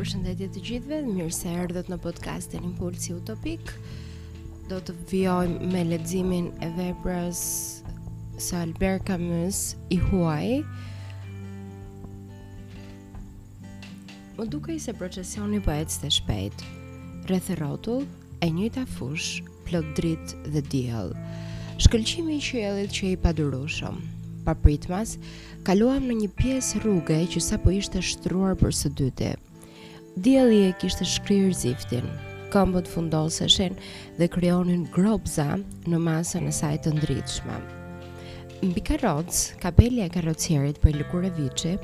Përshëndetje të gjithëve, mirë se erdhët në podcastin Impulsi Utopik. Do të vijojmë me leximin e veprës së Albert Camus i huaj. Më dukej se procesioni po ecte shpejt. Rreth rrotull, e njëjta fushë, plot dritë dhe diell. Shkëlqimi i qiellit qe i padurueshëm. Papritmas, kaluam në një pjesë rruge që sapo ishte shtruar për së dyti. Dielli e kishte shkrirë ziftin, këmbët fundoseshin dhe krijonin gropza në masën e saj të ndritshme. Mbi karrocë, kapelja e karrocierit prej lëkure viçi,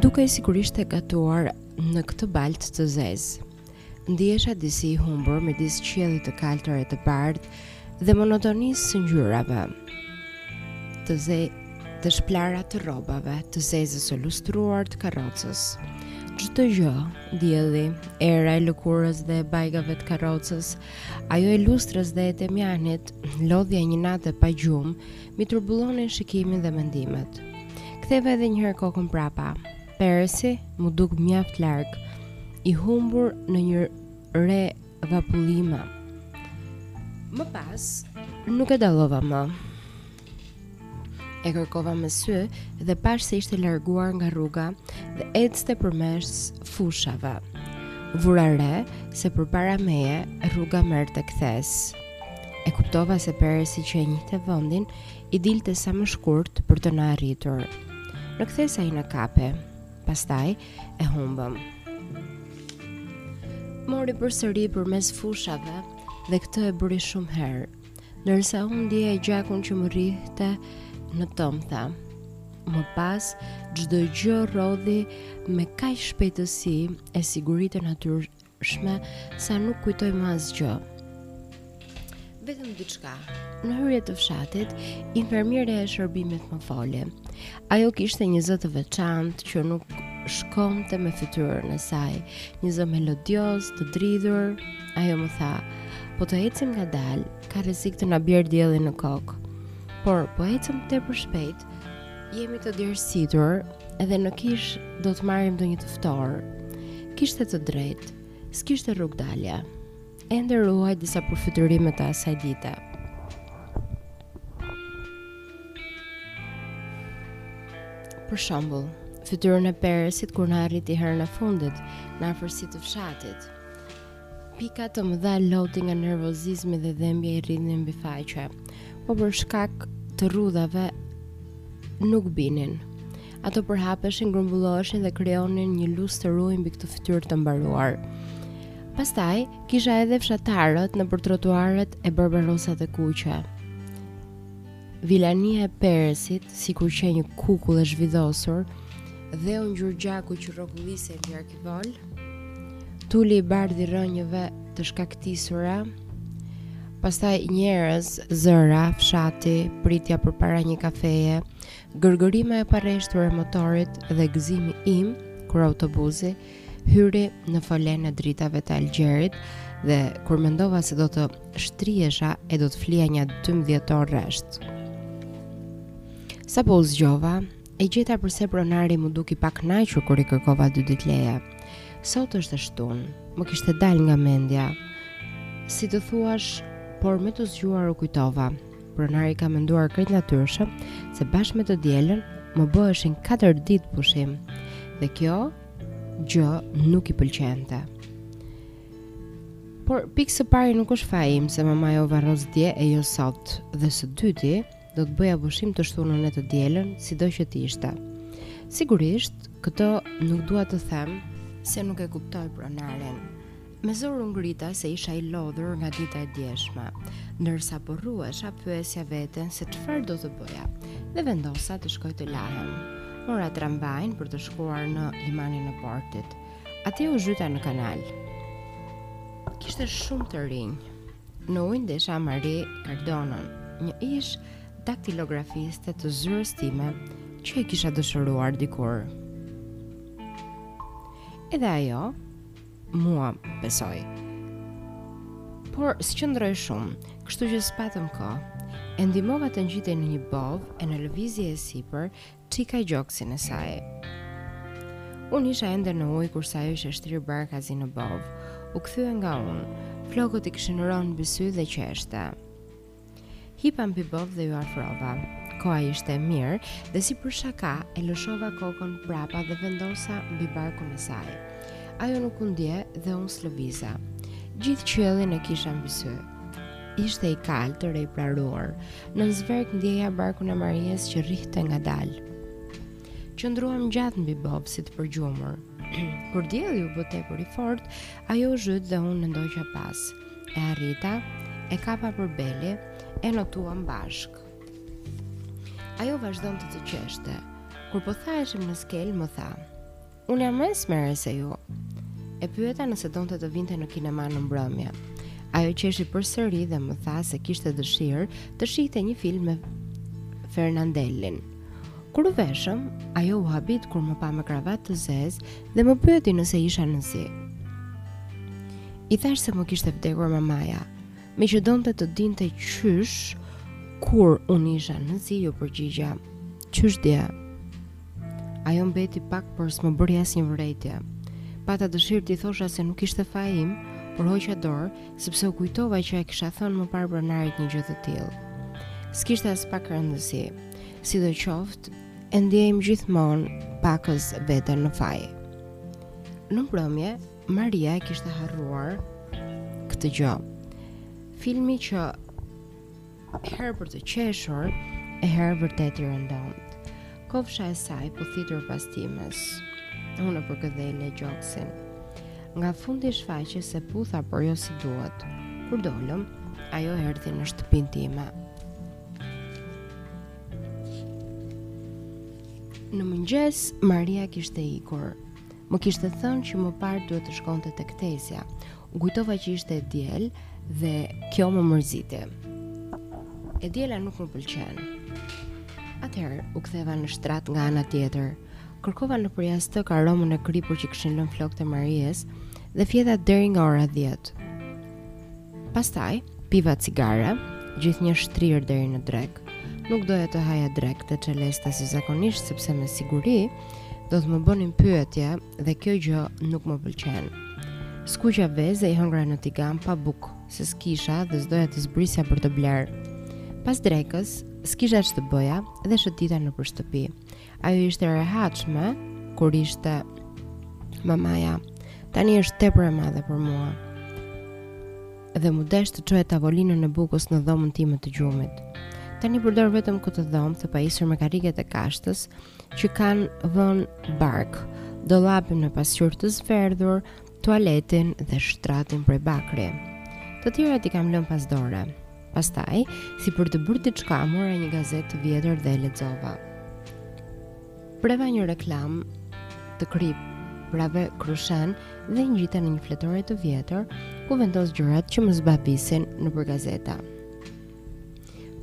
dukej sikur ishte gatuar në këtë baltë të zezë. Ndihesha disi i humbur midis qiellit të kaltër e të bardhë dhe monotonisë së ngjyrave. Të zezës të shpëlarë të rrobave, të zezës së lustruar të karrocës. Çdo gjë, dielli, era e lëkurës dhe e bajgave të karrocës, ajo e lustrës dhe e temjanit, lodhja e një nate pa gjumë, M'i turbullonin shikimin dhe mendimet. Ktheva edhe një herë kokën prapa. Peresi m'u duk mjaft larg, i humbur në një re vapullime. Më pas, nuk e dallova më. E kërkova me sy dhe pashë se ishte larguar nga rruga dhe ecte përmes fushave. Vura re se përpara meje rruga merrte kthesë. E kuptova se Peresi që e njihte vendin i dilte sa më shkurt për të na arritur. Në kthesë ai na kapi. Pastaj e humbëm. Mori përsëri përmes fushave dhe këtë e bëri shumë herë. Ndërsa unë ndieja gjakun që më rrihte në tëmtha. Më pas, çdo gjë rrodhi me kaq shpejtësi e siguri të natyr Shme, sa nuk kujtoj më asgjë. Vetëm diçka. Në hyrje të fshatit, infermierja e shërbimit më foli. Ajo kishte një zë të veçantë që nuk shkonte me fytyrën e saj, një zë melodioz, të dridhur. Ajo më tha: "Po të ecim ngadalë, ka rrezik të na bjerë dielli në kokë. Por po ecëm tepër shpejt, Jemi të djersitur edhe në kishë do të marrim ndonjë të ftohur Kishte të drejtë, s'kishte rrugëdalje Ende ruaj disa përfytyrime të asaj dite Për shembull, fytyrën e Peresit kur na arriti herën e fundit Në afërsi të fshatit Pika të mëdha loti nga nervozizmi dhe dhembja i rridhnin mbi faqe, po për shkak të rrudhave nuk binin. Ato përhapeshin, grumbulloheshin dhe krijonin një lustër uji mbi këtë fytyrë të mbaruar. Pastaj kisha edhe fshatarët nëpër trotuaret e barbarosat e kuqe. Vilania e Perezit, sikur qe një kukull e zhvidosur, dhe ngjyrë gjaku që rrokullisej mbi arkivol, tuli i bardhë i rrënjëve të shkaktisura, pastaj njerëz, zëra, fshati, pritja përpara një kafeje, gërgërima e parreshtur e motorit dhe gëzimi im, kur autobusi, Hyri në folenë e dritave të Algjerit dhe kur mendova se do të shtrihesha e do të flija nja 12 orë rresht. Sapo u zgjova, e gjeta përse pronari m'u duk i pakënaqur kur i kërkova dy ditë leje. Sot është e shtunë, më kishte dalë nga mendja. Si të thuash, por me t'u zgjuar u kujtova. Pronari ka menduar krejt natyrshëm se bashkë me të dielën më bëheshin 4 ditë pushim. Dhe kjo gjë nuk i pëlqente. Por pikë së pari nuk është faji im se mamaja u varros dje e jo sot dhe së dyti do të bëja pushim të shtunën e të dielën sido që të ishte. Sigurisht, me këtë nuk dua të them se nuk e kuptoj pronarin Me zor u ngrita se isha i lodhur nga dita e djeshme. Ndërsa po rruhesha, pyesja veten se çfarë do të bëja dhe vendosa të shkoj të lahem. Mora tramvajin për të shkuar në limanin e portit. Atje u zhyta në kanal. Kishte shumë të rinj. Në ujë ndesha Mari Kardonën, një ish daktilografiste të zyrës time që e kisha dëshiruar dikur. Edhe ajo mua, besoj. Por s'qëndroi shumë, kështu që s'patëm kohë. E ndihmova të ngjitej në një bovë e në lëvizje e sipër i çika gjoksin e saj. Unë isha ende në ujë kurse ajo ishte shtrirë barkazi në bovë. U kthye nga unë. Flokët i kishin rënë mbi sy dhe qeshte. Hipa mbi bovë dhe iu afrova. Koha ishte e mirë dhe si për shaka e lëshova kokën prapa dhe e vendosa mbi barkun e saj. Ajo nuk u ndie dhe unë s'lëviza. Gjithë qiellin e kisha mbi sy. Ishte i kaltër e i praruar. Nën zverk ndieja barkun e Maries që rrihte ngadalë. Qëndruam gjatë mbi bovë si të përgjumur. Kur dielli u bë tepër i fortë, ajo u zhyt dhe unë e ndoqa pas. E arrita, e kapa për beli, e notuam bashkë. Ajo vazhdonte të qeshte. Kur po thaheshim në skelë, më tha. Unë jam më zeshkane se ju. E pyeta nëse donte të vinte në kinema në mbrëmje. Ajo qeshi përsëri dhe më tha se kishte dëshirë të shihte një film me Fernandelin. Kur u veshëm, ajo u habit kur më pa me kravatë të zezë dhe më pyeti nëse isha në zi. I thashë se më kishte vdekur mamaja, meqë donte të dinte qysh kur unë isha në zi iu përgjigja. Qysh dje? Ajo mbeti pak por s'më bëri asnjë vërejtje. Pata dëshirë t'i thosha se nuk ishte faji im, por hoqa dorë, sepse u kujtova që e kisha thënë më parë pronarit një gjë të tillë. S'kishte aspak rëndësi, sidoqoftë, e ndiejmë gjithmonë pakëz veten në faj. Në mbrëmje, Maria e kishte harruar këtë gjë. Filmi qe herë për të qeshur, e herë vërtet i rëndomtë. Kofsha e saj puthitur pas simes. Unë i përkëdhela gjoksin. Nga fundi i shfaqjes e putha por jo si duhet. Kur dolëm, ajo erdhi në shtëpinë time. Në mëngjes, Maria kishte ikur. Më kishte thënë që më parë duhej të shkonte tek tezja. U kujtova që ishte e diel dhe kjo më mërziti. E diela nuk më pëlqen. Atëherë u ktheva në shtrat nga ana tjetër. Kërkova nëpër jastëk aromën e kripur që kishin lënë flokët e Maries dhe fjeta deri nga ora 10. Pastaj, piva cigare, gjithnjë shtrirë deri në drekë. Nuk doja të haja drekë te Çelesta si zakonisht sepse me siguri do të më bënin pyetje dhe kjo gjë nuk më pëlqen. Skuqa vezë e i hëngra në tigan pa bukë, se s'kisha dhe s'doja të zbrisja për të blerë. Pas drekës, s'kisha ç'të bëja dhe shëtita nëpër shtëpi. Ajo ishte e rehatshme kur ishte mamaja. Tani është tepër e madhe për mua. Dhe m'u desh të çoja tavolinën e bukës në dhomën time të gjumit. Tani përdor vetëm këtë dhomë të pajisur me karriget e kashtës që kanë vënë bark, dollapin me pasqyrë të zverdhur, tualetin dhe shtratin prej bakri. Të tjerat i kam lënë pas dore. Pastaj, si për të bërë diçka, mora një gazetë të vjetër dhe e lexova. Preva një reklamë të kripërave Krushen dhe e ngjita në një fletore të vjetër ku vendos gjërat që më zbavitin nëpër gazeta.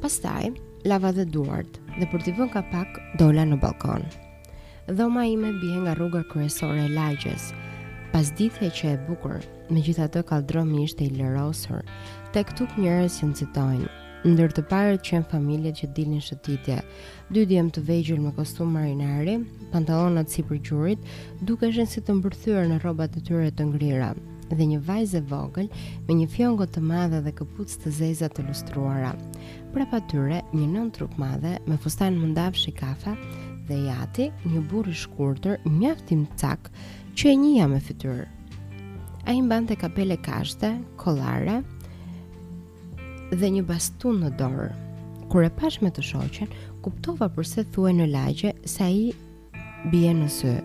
Pastaj, lava edhe duart dhe për t'i vënë kapak, dola në balkon. Dhoma ime bie nga rruga kryesore e lagjes. Pasditja qe e bukur, megjithatë kalldromi ishte i lërosur. Tek-tuk njerëz që nxitojnë, ndër të parët qenë familjet që dilnin shëtitje. Dy djem të vegjël me kostum marinari, pantallonat sipër gjurit, dukeshin si të mbërthyer në rrobat e tyre të ngrira dhe një vajzë e vogël me një fjongo të madhe dhe këpucë të zeza të lustruara. Prapa tyre një nënë trupmadhe me fustan mëndafshi kafe dhe i ati një burrë i shkurtër mjaft imcak që e njihja me fytyrë. Ai mbante kapele kashte, kollare dhe një bastun në dorë. Kur e pashë me të shoqen, kuptova përse thuhej në lagje se ai bie në sy.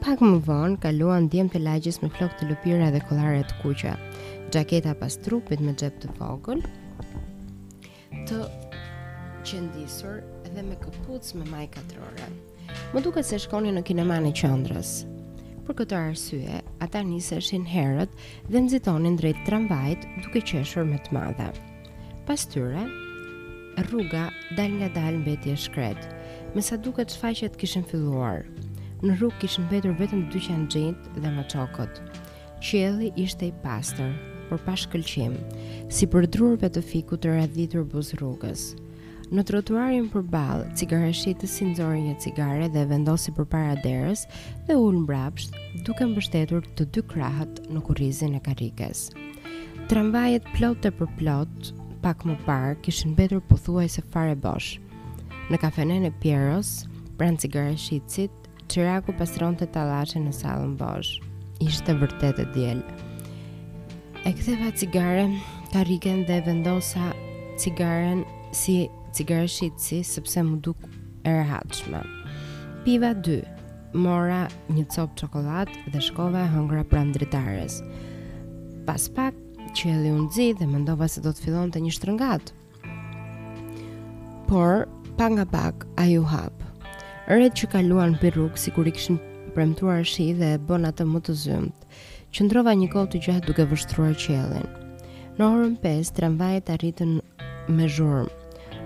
Pak më vonë kaluan djemtë e lagjes me flokë të lëpira dhe kollare të kuqe, xhaketa pas trupit me xhep të vogël, të qëndisur dhe me këpucë me majë katrore. Më duket se shkonin në kinemanë e qendrës. Për këtë arsye, ata niseshin herët dhe nxitonin drejt tramvajit duke qeshur me të madhe. Pas tyre, rruga dalëngadalë mbeti e shkretë. Me sa duket shfaqjet kishin filluar. Në rrugë kishin mbetur vetëm dyqanxhinjtë dhe maçokët. Qielli ishte i pastër, por pa shkëlqim, sipër drurëve të fikut të radhitur buzë rrugës. Në trotuarin përballë, cigareshitësi nxori një cigare dhe e vendosi përpara derës dhe u ul mbrapsht, duke mbështetur të dy krahët në kurrizin e karrikes. Tramvajet plot e përplot, pak më parë kishin mbetur pothuajse fare bosh. Në kafenen e Pieros, pranë cigareshitësit, Çiraku pastronte tallashin në sallën bosh. Ishte vërtet e diel. E ktheva cigaren, karriken dhe vendosa cigaren si cigareshitësi sepse m'u duk e rehatshme. Piva 2, mora një copë çokollatë dhe shkova e hëngra pranë dritares. Pas pak qielli u nxi dhe mendova se do të fillonte një shtrëngatë. Por, pak nga pak, ai u hap. Retë që kaluan për rrugë, sikur i kishin premtuar shi dhe e bënë atë më të zymtë. Qëndrova një kohë të gjatë duke vështruar qiellin. Në orën 5, tramvajet arritën me zhurmë.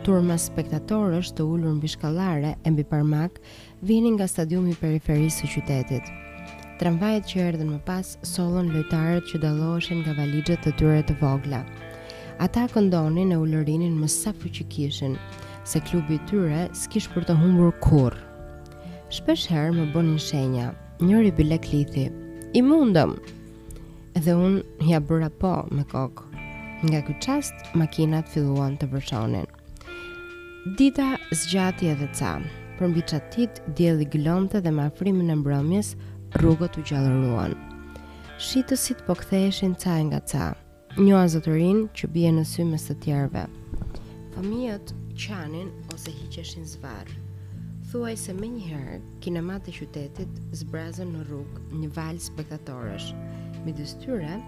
Turma spektatorësh të ulur mbi shkallare e mbi parmak vinin nga stadiumi i periferisë së qytetit. Tramvajet që erdhën më pas sollën lojtarët që dalloheshin nga valixhet e tyre të vogla. Ata këndonin e ulërinin me sa fuqi kishin, se klubi i tyre s'kish për të humbur kurrë. Shpesh herë më bënin shenja, njëri bile klithi, i mundëm! Edhe unë ia bëra po me kokë. Nga ky çast, makinat filluan të vërshonin. Dita zgjati edhe ca. Përmbi çatitë, dielli gëlonte dhe me afrimin e mbrëmjes, rrugët u gjallëruan. Shitësit po ktheheshin ca e nga ca. Njoha zotërinë që bie në sy mes të tjerëve. Fëmijët qanin ose hiqeshin zvarr. Thuajse menjëherë, kinemat e qytetit zbrazën në rrugë një valë spektatorësh. Midis tyre,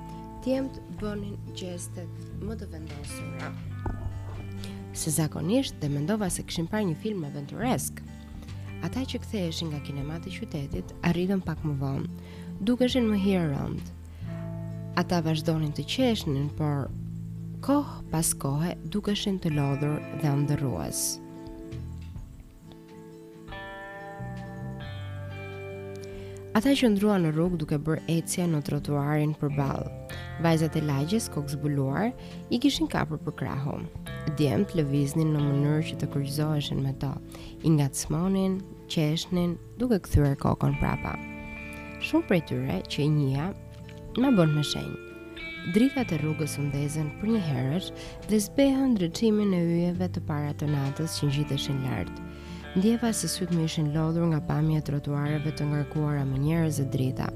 Djemtë bënin gjestet më të vendosura se zakonisht dhe mendova se kishin parë një film aventuresk. Ata që ktheheshin nga kinemat e qytetit, arritën pak më vonë, dukeshin më hijerëndë. Ata vazhdonin të qeshnin, por kohë pas kohe dukeshin të lodhur dhe ëndërrues. Ata qëndruan në rrugë duke bërë ecje në trotuarin përballë. Vajzat e lagjes kokëzbuluar i kishin kapur për krahu. Djemtë lëviznin në mënyrë që të kryqëzoheshin me to, i ngacmonin, qeshnin duke kthyer kokën prapa. Shumë prej tyre që i njihja Ma bënë me shenjë. Dritat e rrugës u ndezën përnjëherësh dhe zbehën ndriçimin e yjeve të para të natës që ngjiteshin lart. Ndjeva se sytë më ishin lodhur nga pamja e trotuareve të ngarkuara me njerëz e drita.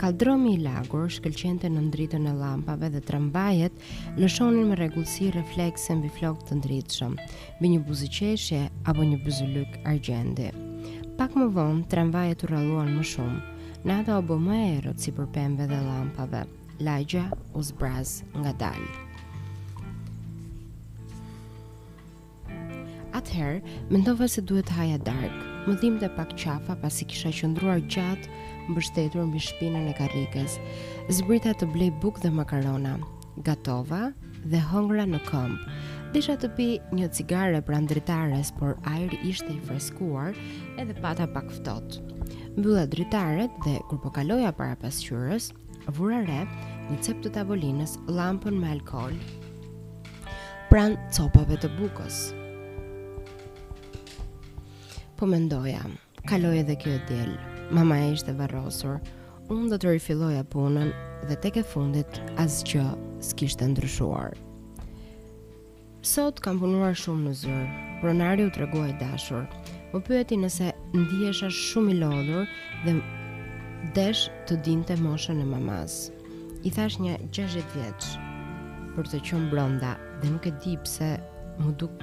Kalldrëmi i lagur shkëlqente nën dritën e llampave dhe tramvajet Lëshonin me rregullsi reflekse mbi flokë të ndritshëm, mbi një buzëqeshje apo një byzylyk argjendi. Pak më vonë, tramvajet u rralluan më shumë. Nata u bë më e errët sipër pemëve dhe llampave. Lagja u zbraz ngadalë. Atëherë, mendova se duhet të haja darkë. Më dhimte pak qafa pasi kisha qëndruar gjatë mbështetur mbi shpinën e karrikës. Zbrita të blej bukë dhe makarona. Gatova dhe hëngra në këmbë. Desha të pi një cigare pranë dritares, por ajri ishte freskuar edhe pata pak ftohtë. Mbylla dritaret dhe kur po kaloja para pasqyrës, vura re në cep të tavolinës llampën me alkool pranë copave të bukës. Po mendoja, kaloi edhe kjo e diel. Mamaja ishte varrosur. Unë do të rifilloja punën dhe tek e fundit asgjë s'kishte ndryshuar. Sot kam punuar shumë në zyrë. Pronari u tregua i dashur. Më pyeti nëse ndihesha shumë i lodhur dhe desh të dinte moshën e mamasë. I thashë një 60 vjeçe për të qenë brenda dhe nuk e di pse m'u duk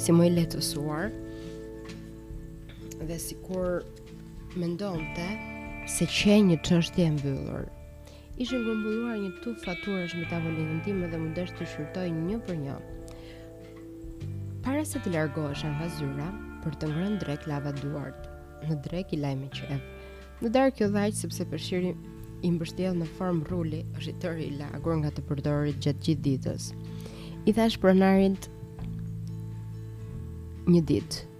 si më i lehtësuar dhe sikur mendonte se qe një çështje e mbyllur. Ishin grumbulluar një tufë faturash mbi tavolinën time dhe m'u desh t'i shqyrtoj një për një. Para se të largohesha nga zyra për të ngrënë drekë lava duart. Në drekë i laj me qejf. Në darkë jo dhe aq sepse peshqiri i mbështjellë në formë ruli është i tëri i lagur nga të përdorit gjatë gjithë ditës. I thashë pronarit një ditë.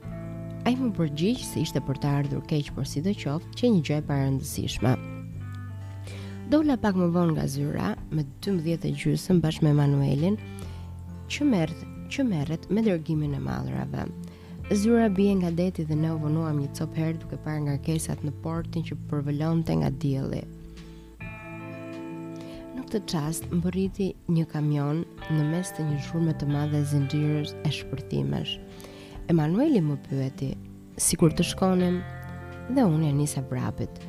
Ai m'u përgjigj se ishte për të ardhur keq, por sidoqoftë, qe një gjë e parëndësishme. Dola pak më vonë nga zyra më 12 e gjysmë bashkë me Emanuelin, që merret me dërgimin e mallrave. Zyra bie nga deti dhe ne u vonuam një copë herë duke parë ngarkesat në portin që përvëlonte nga dielli. Në këtë çast mbërriti një kamion në mes të një zhurme të madhe zinxhirësh e shpërthimesh. Emanueli më pyeti, sikur të shkonim dhe unë e nisa vrapit.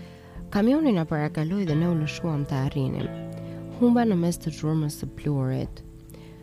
Kamioni na parakaloi dhe ne u lëshuam ta arrinim. Humba në mes të zhurmës e pluhurit.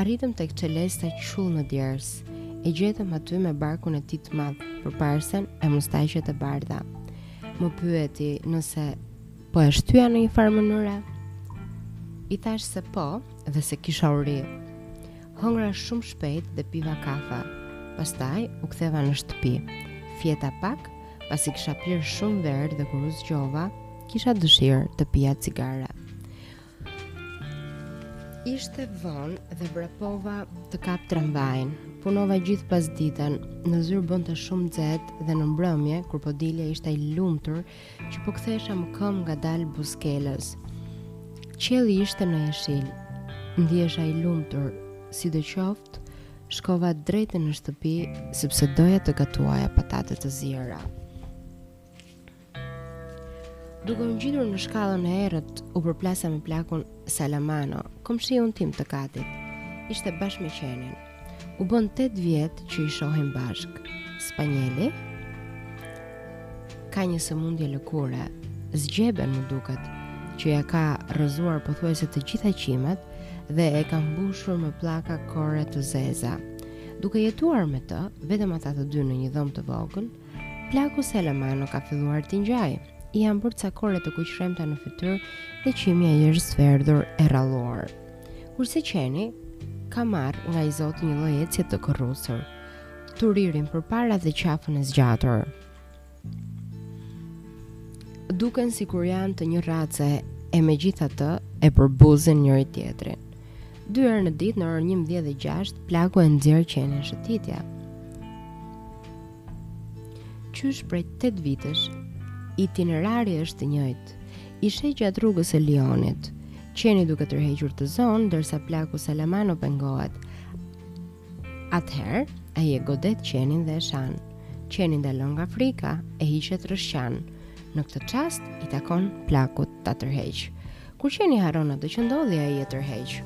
Arritëm tek Çelesta qull në djersë. E gjetëm aty me barkun e tij të madh, përparësen e mustaqet e bardha. Më pyeti nëse po e shtyja në një farë mënyre. I thashë se po dhe se kisha uri. Hëngra shumë shpejt dhe piva kafe. Pastaj u ktheva në shtëpi. Fjeta pak, pasi kisha pirë shumë verë dhe kur u zgjova, kisha dëshirë të pija cigare. Ishte vonë dhe vrapova të kap tramvajin. Punova gjithë pasditen, në zyrë bënte shumë nxehtë dhe në mbrëmje, kur po dilja isha i lumtur, që po kthehesha më këmbë ngadalë buzë skelës. Qielli ishte në jeshil, ndihesha i lumtur, sidoqoftë, shkova drejt e në shtëpi, sepse doja të gatuaja patate të ziera. Duke u ngjitur në shkallën e errët, u përplasa me plakun Salamano, komshiun tim të katit. Ishte bashkë me qenin. U bënë 8 vjet që i shohin bashkë. Spanjeli ka një sëmundje lëkure, zgjeben më duket, që ia ka rrëzuar pothuajse të gjitha qimet dhe e ka mbushur me pllaka e kore të zeza. Duke jetuar me të, vetëm ata të dy në një dhomë të vogël, Plaku Salamano ka filluar të ngjajë. I janë bërë ca kore të kuqremta në fytyrë dhe qimja i është zverdhur e rralluar. Kurse qeni ka marrë nga i zoti një lloj ecje të kërrusur, turirin përpara dhe qafën e zgjatur. Duken sikur janë të një race e megjithatë e përbuzin njëri tjetrin. Dy herë në ditë në orën 11 dhe 6 plaku e nxjerr qenin shëtitje. Qysh prej 8 vitesh, itinerari është i njëjtë. I sheh gjatë rrugës së Lionit, qeni duke tërhequr të zonë, ndërsa plaku Salamano pengohet. Atëherë, ai e godet qenin dhe e shan. Qeni ndalon nga frika e hiqet rrëshqan. Në këtë çast i takon plakut ta tërheq. Kur qeni harron atë që ndodhi, ai e tërheq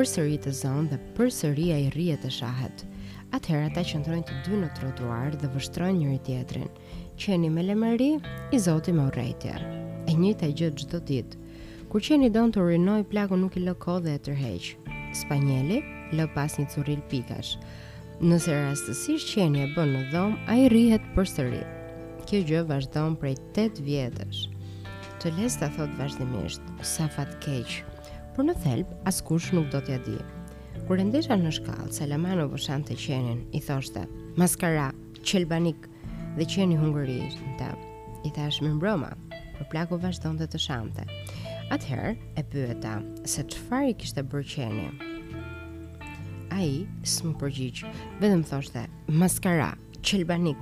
përsëri të zonë dhe përsëri ai rrihet e shahet. Atëherë ata qëndrojnë të dy në trotuar dhe vështrojnë njëri tjetrin. Qeni me lemeri, i zoti me urrejtje. E njëjta gjë çdo ditë. Kur qeni do të urinojë, plaku nuk i lë kohë dhe e tërheq. Spanjeli lë pas një curril pikash. Nëse rastësisht qeni e bën në dhomë, ai rrihet përsëri. Kjo gjë vazhdon prej 8 vjetësh. Çelesta thotë vazhdimisht, sa fat keq. Por në thelb askush nuk do t'ia di. Kur e ndesha në shkallë, Salamano po shante qenin, i thoshte, maskara, qelbanik dhe qeni hungërinte. I thashë mirëmbrëma, por plaku vazhdonte të shante. Atëherë e pyeta se çfarë i kishte bërë qeni. Ai s'më përgjigj, vetëm thoshte, maskara, qelbanik.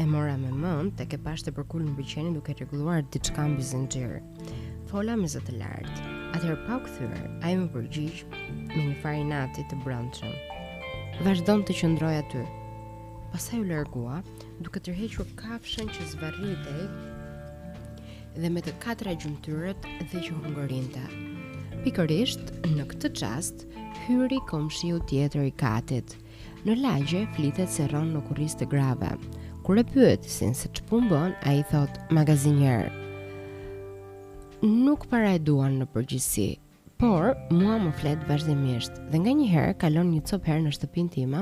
E mora me mend tek e pashë të përkulur mbi qen duke rregulluar diçka mbi zinxhir. Fola me zë të lartë. Atëherë pa u kthyer, ai m'u përgjigj me një farë inati të brendshëm. Vazhdon të qëndrojë aty. Pastaj u largua, duke tërhequr kafshën që zvarritej dhe me të katra gjymtyrët dhe që hungërinte. Pikërisht në këtë çast hyri komshiu tjetër i katit. Në lagje flitet se rron në kurriz të grave. Kur e pyetesin se ç'punë bën, ai thotë magazinier. Nuk para e duan në përgjithësi, por mua më flet vazhdimisht dhe nganjëherë kalon një copë herë në shtëpinë time,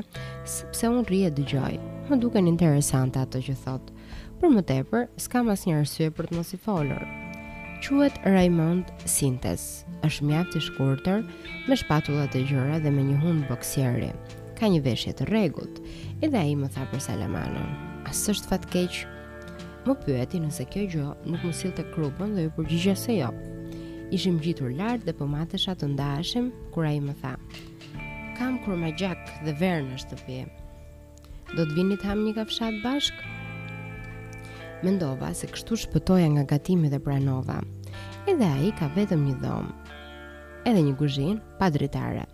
sepse unë rri e dëgjoj. Më duken interesante ato që thotë. Për më tepër, s'kam asnjë arsye për të mos i folur. Quhet Raymond Sintes. Është mjaft i shkurtër, me shpatulla të gjëra dhe me një hundë boksieri. Ka një veshje të rregullt. Edhe ai më tha për Salamanon. A s'është fatkeq? Më pyeti nëse kjo gjë nuk më sillte krupën dhe iu përgjigja se jo. Ishim ngjitur lart dhe po matesha të ndaheshim kur ai më tha: "Kam kukurma gjaku dhe verë në shtëpi." Do të vini të hamë një kafshatë bashkë? Mendova se kështu shpëtoja nga gatimi dhe pranova. Edhe ai ka vetëm një dhomë. Edhe një kuzhinë pa dritare.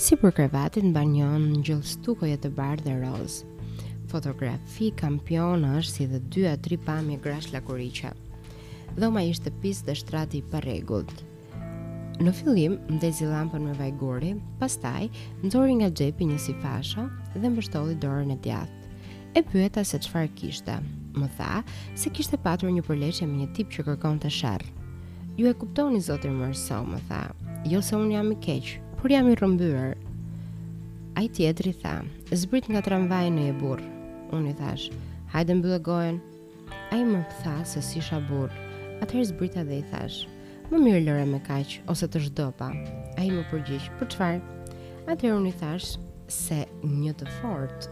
Sipër krevatit mban një engjëll stukoje të bardhë dhe rozë. Fotografi kampionësh si dhe dy a tri pamje grash lakuriqe. Dhoma ishte pis dhe shtrati i parregullt. Në fillim ndezi llampën me vajguri, pastaj nxori nga xhepi një si fashë dhe mbështolli dorën e djathtë. E pyeta se çfarë kishte. Më tha se kishte patur një përleshje me një tip që kërkonte sherr. Ju e kuptoni zoti Mërso, më tha. Jo se unë jam i keq, por jam i rrëmbyer. Ai tjetri tha, zbrit nga tramvaji në je burrë. Unë i thashë, hajde mbylle gojën, Ai më tha se s'isha burrë. Atëherë zbrita dhe i thashë, "Më mirë lëre me kaq ose të zhdopa." Ai m'u përgjigj, "Për çfarë?" Atëherë unë i futa një të fortë.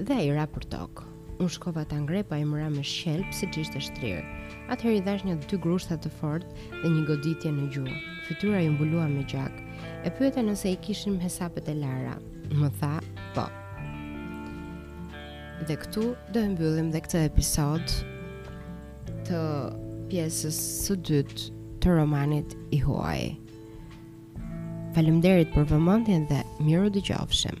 Dhe ai ra për tokë. Unë shkova ta ngre po ai më ra me shqelm siç ishte shtrirë. Atëherë i dhashë nja dy grushta të fortë dhe një goditje me gju. Fytyra iu mbulua me gjak. E pyeta nëse i kishim hesapet të lara. Më tha, po. Dhe këtu do e mbyllim dhe këtë episod të pjesës së dytë të romanit I huaji. Faleminderit për vëmendjen dhe mirudëgjofshim.